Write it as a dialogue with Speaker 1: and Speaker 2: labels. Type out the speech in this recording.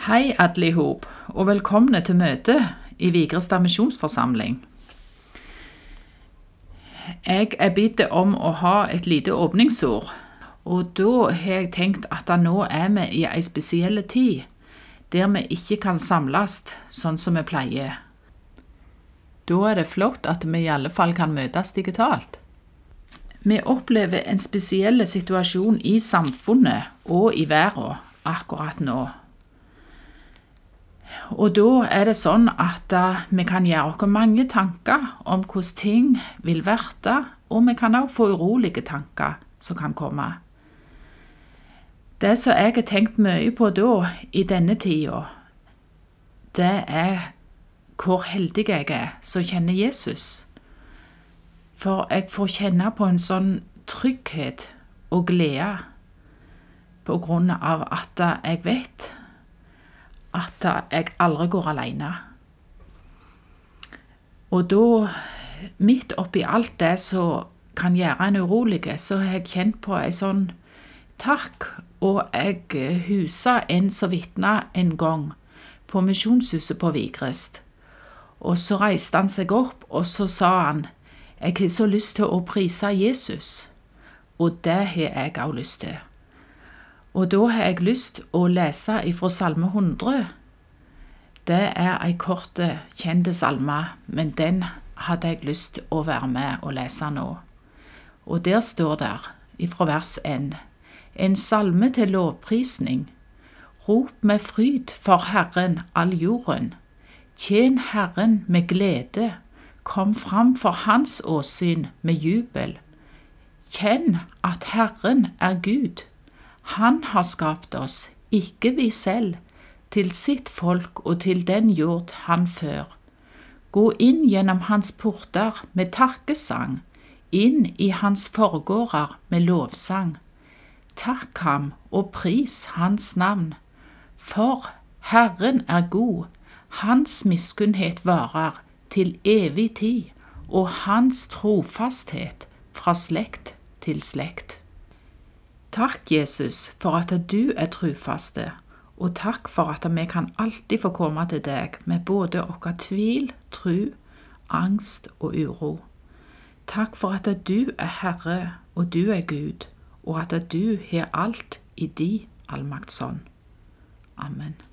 Speaker 1: Hei alle i og velkomne til møte i Vigrestad misjonsforsamling. Jeg er bedt om å ha et lite åpningsord, og da har jeg tenkt at nå er vi i ei spesiell tid, der vi ikke kan samles sånn som vi pleier. Da er det flott at vi i alle fall kan møtes digitalt. Vi opplever en spesiell situasjon i samfunnet og i verden akkurat nå. Og da er det sånn at uh, vi kan gjøre oss mange tanker om hvordan ting vil verte, og vi kan også få urolige tanker som kan komme. Det som jeg har tenkt mye på da, i denne tida, det er hvor heldig jeg er som kjenner Jesus. For jeg får kjenne på en sånn trygghet og glede på grunn av at jeg vet at jeg aldri går alene. Og da, midt oppi alt det som kan gjøre en urolig, så har jeg kjent på en sånn takk. Og jeg husa en som vitna en gang på Misjonshuset på Vigrest. Og så reiste han seg opp, og så sa han jeg har så lyst til å prise Jesus. Og det har jeg òg lyst til. Og da har jeg lyst å lese ifra Salme 100. Det er ei kort, kjent salme, men den hadde jeg lyst å være med og lese nå. Og der står det, ifra vers 1, en salme til lovprisning. Rop med fryd for Herren all jorden. Tjen Herren med glede. Kom fram for Hans åsyn med jubel. Kjenn at Herren er Gud. Han har skapt oss, ikke vi selv, til sitt folk og til den jord han før. Gå inn gjennom hans porter med takkesang, inn i hans forgårder med lovsang. Takk ham og pris hans navn, for Herren er god, hans miskunnhet varer til evig tid, og hans trofasthet fra slekt til slekt. Takk, Jesus, for at du er trufaste, og takk for at vi kan alltid få komme til deg med både vår tvil, tru, angst og uro. Takk for at du er Herre, og du er Gud, og at du har alt i di allmaktshånd. Amen.